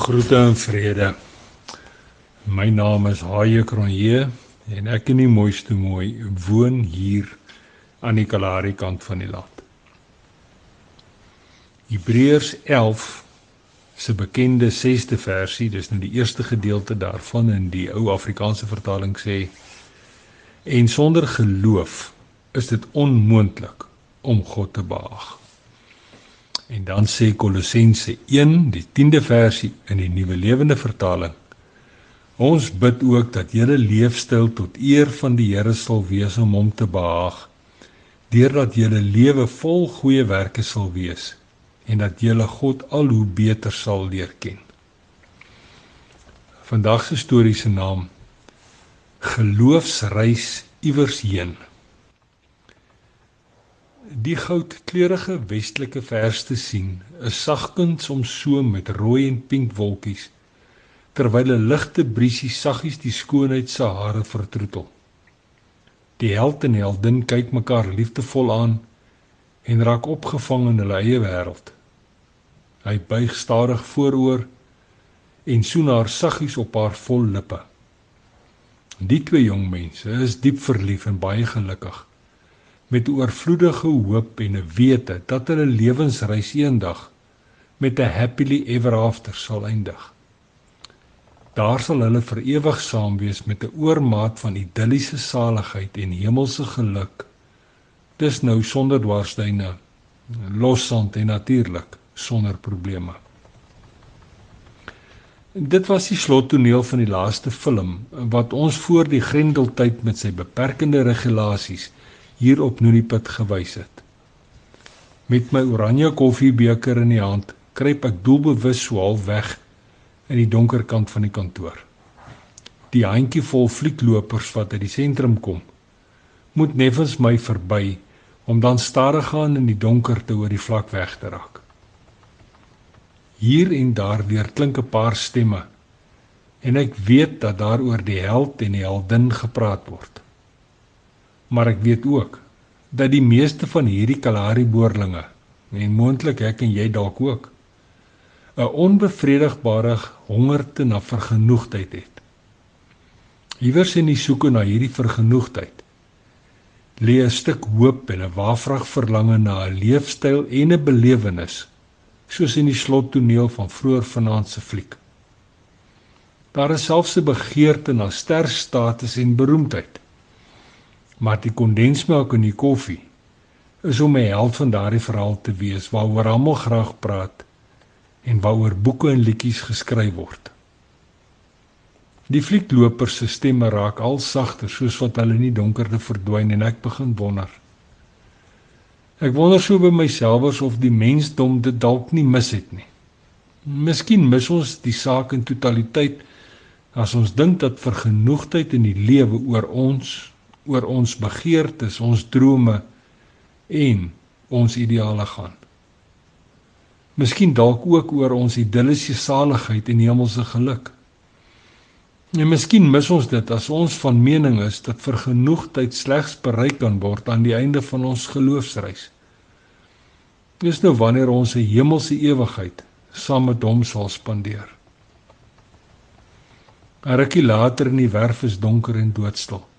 Groete en vrede. My naam is Haie Kronje en ek in die mooiste mooi woon hier aan die Kalahari kant van die land. Hebreërs 11 se bekende 6de versie, dis nou die eerste gedeelte daarvan in die ou Afrikaanse vertaling sê en sonder geloof is dit onmoontlik om God te behaag. En dan sê Kolossense 1, die 10de versie in die Nuwe Lewende Vertaling. Ons bid ook dat julle leefstyl tot eer van die Here sal wees om hom te behaag, deurdat julle lewe vol goeie werke sal wees en dat julle God al hoe beter sal leer ken. Vandag se storie se naam Geloofsreis iewers heen. Die goudkleurige westelike vers te sien, is sagkens om so met rooi en pink wolkies, terwyl 'n ligte briesie saggies die skoonheid se hare vertroetel. Die held en heldin kyk mekaar liefdevol aan en raak opgevang in hulle eie wêreld. Hy buig stadig vooroor en soen haar saggies op haar vol lippe. Die twee jong mense is diep verlief en baie gelukkig met oorvloedige hoop en 'n wete dat hulle lewensreis eendag met 'n happily ever after sal eindig. Daar sal hulle vir ewig saam wees met 'n oormaat van idilliese saligheid en hemelse geluk. Dis nou sonder dwarsduine, lossand en natuurlik sonder probleme. Dit was die slottoneel van die laaste film wat ons voor die Grendeltyd met sy beperkende regulasies hier op Nuniput gewys het. Met my oranje koffiebeker in die hand, kruip ek doelbewus so half weg in die donker kant van die kantoor. Die handjievol fliklopers wat uit die sentrum kom, moet neffens my verby om dan stadig gaan in die donkerte oor die vlak weg te raak. Hier en daar weer klink 'n paar stemme en ek weet dat daar oor die held en die heldin gepraat word maar ek weet ook dat die meeste van hierdie Kalahari boerlinge en moontlik ek en jy dalk ook 'n onbevredigbare hongerte na vergenoegdheid het. Iewers in die soeke na hierdie vergenoegdheid lê 'n stuk hoop en 'n waafrag verlange na 'n leefstyl en 'n belewenis soos in die slottoneel van vroeër vanaand se fliek. Daar is selfs 'n begeerte na sterstatus en beroemdheid maar die kondensmelk in die koffie is om 'n held van daardie verhaal te wees waaroor almal graag praat en waaroor boeke en liedjies geskryf word. Die fliekloper se stemme raak al sagter soos wat hulle in die donkerte verdwyn en ek begin wonder. Ek wonder so by myself of die mensdom dit dalk nie mis het nie. Miskien mis ons die saak in totaliteit as ons dink dat vergenoegdheid in die lewe oor ons oor ons begeertes, ons drome en ons ideale gaan. Miskien dalk ook oor ons idilliese saligheid en hemelse geluk. En miskien mis ons dit as ons van mening is dat vergenoegdheid slegs bereik kan word aan die einde van ons geloofsreis. Dis nou wanneer ons 'n hemelse ewigheid saam met hom sal spandeer. 'n Rukkie later in die werf is donker en doodstil.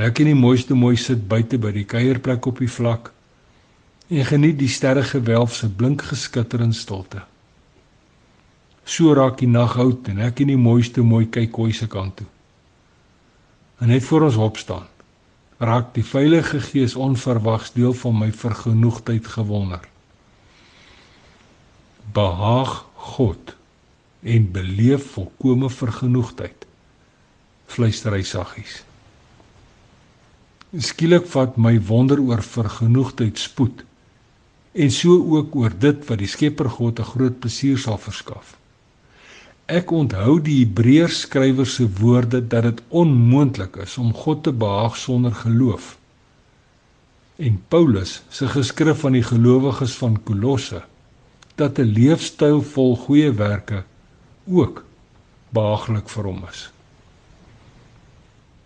Ek en die mooiste mooi sit buite by die kuierplek op die vlak en geniet die sterregewelf se blink geskitter in stilte. So raak die nag oud en ek en die mooiste mooi kyk koi se kant toe. En net voor ons opstaan, raak die Heilige Gees onverwags deel van my vergenoegdheid gewonder. Behaag God en beleef volkomme vergenoegdheid. Fluister hy saggies. Skielik vat my wonder oor vergenoegdheid spoed en so ook oor dit wat die Skepper God 'n groot plesier sal verskaf. Ek onthou die Hebreërs skrywer se woorde dat dit onmoontlik is om God te behaag sonder geloof. En Paulus se geskrif aan die gelowiges van Kolosse dat 'n leefstyl vol goeie werke ook behaaglik vir hom is.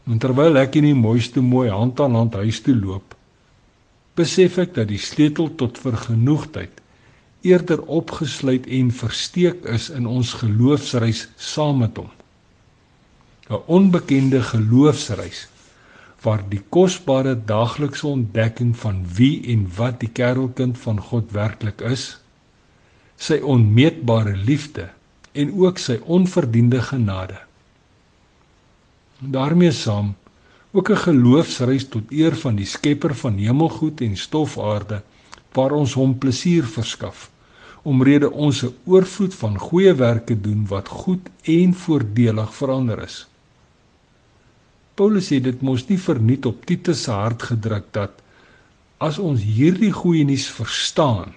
En terwyl ek in die mooiste mooi hand aan hand huis toe loop, besef ek dat die sleutel tot vergenoegdheid eerder opgesluit en versteek is in ons geloofsreis saam met hom. 'n Onbekende geloofsreis waar die kosbare daaglikse ontdekking van wie en wat die kerelkind van God werklik is, sy onmeetbare liefde en ook sy onverdiende genade. Daarmee saam ook 'n geloofsreis tot eer van die Skepper van hemelgoed en stofaarde waar ons hom plesier verskaf omrede ons 'n oorvloed van goeie werke doen wat goed en voordelig verander is. Paulus sê dit mos nie verniet op Titus se hart gedruk dat as ons hierdie goeie nuus verstaan,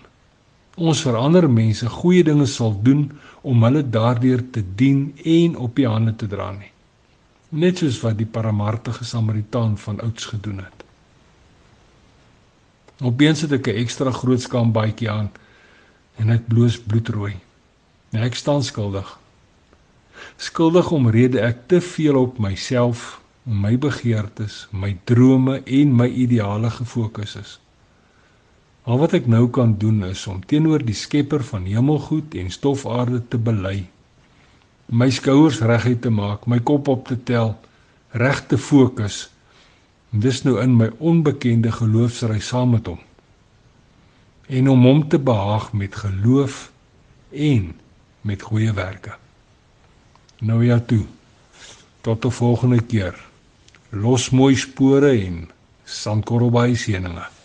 ons vir ander mense goeie dinge sal doen om hulle daardeur te dien en op die hande te dra nie. Net soos wat die barmhartige Samaritaan van ouds gedoen het. Opeens het ek 'n ekstra groot skambaadjie aan en ek bloos bloedrooi. En ek staan skuldig. Skuldig omrede ek te veel op myself, my begeertes, my drome en my ideale gefokus is. Al wat ek nou kan doen is om teenoor die Skepper van hemelgoed en stofaarde te bely. My skouers reguit te maak, my kop op te tel, reg te fokus. Dis nou in my onbekende geloofsreis saam met hom en om hom te behaag met geloof en met goeie werke. Nou ja toe. Tot 'n volgende keer. Los mooi spore en sandkorrelbaai seëninge.